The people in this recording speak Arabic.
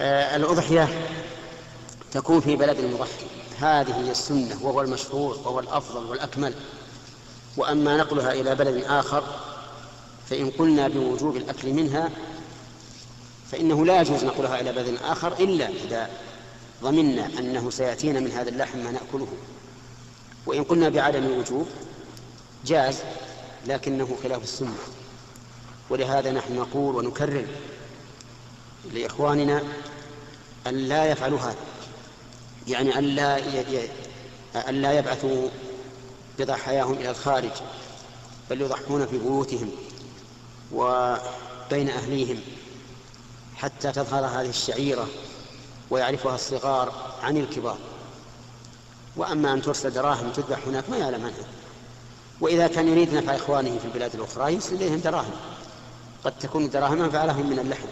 آه الأضحية تكون في بلد المضحي. هذه هي السنة وهو المشروع وهو الأفضل والأكمل. وأما نقلها إلى بلد آخر فإن قلنا بوجوب الأكل منها فإنه لا يجوز نقلها إلى بلد آخر إلا إذا ضمنا أنه سيأتينا من هذا اللحم ما نأكله. وإن قلنا بعدم الوجوب جاز لكنه خلاف السنة. ولهذا نحن نقول ونكرر لإخواننا أن لا يفعلوا هذا. يعني أن لا أن لا يبعثوا بضحاياهم إلى الخارج بل يضحون في بيوتهم وبين أهليهم حتى تظهر هذه الشعيرة ويعرفها الصغار عن الكبار. وأما أن ترسل دراهم تذبح هناك ما يعلم عنها. وإذا كان يريد نفع إخوانه في البلاد الأخرى يرسل إليهم دراهم. قد تكون دراهم أنفع لهم من اللحم.